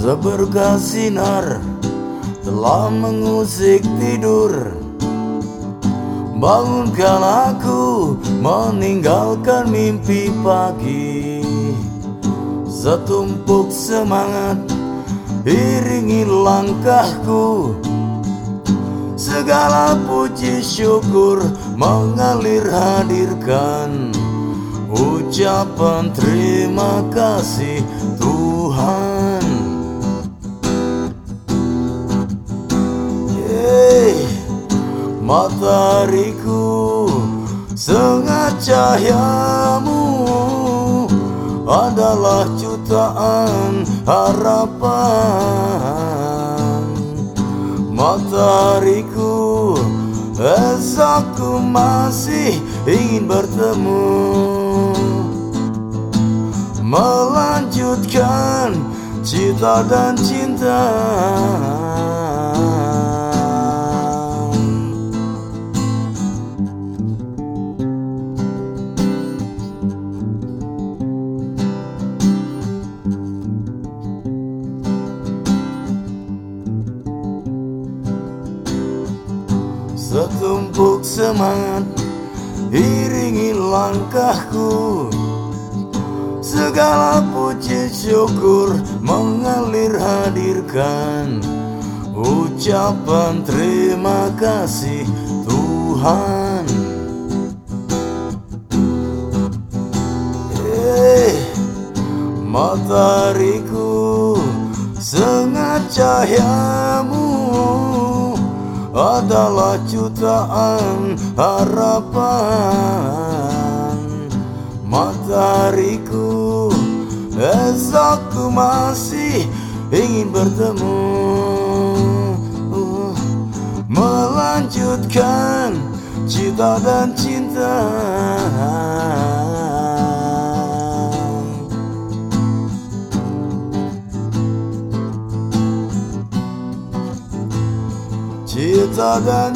Seberkas sinar telah mengusik tidur. Bangunkan aku meninggalkan mimpi pagi. Setumpuk semangat iringi langkahku. Segala puji syukur mengalir hadirkan. Ucapan terima kasih Tuhan Matahariku Sengat cahayamu Adalah jutaan harapan. Matahariku Esokku masih ingin bertemu. Melanjutkan cita dan cinta Setumpuk semangat iringi langkahku. Segala puji syukur mengalir hadirkan. Ucapan terima kasih Tuhan. Eh, matahariku sengat cahayamu adalah jutaan harapan. Matahariku Esokku masih ingin bertemu. Melanjutkan cita dan cinta Cagar.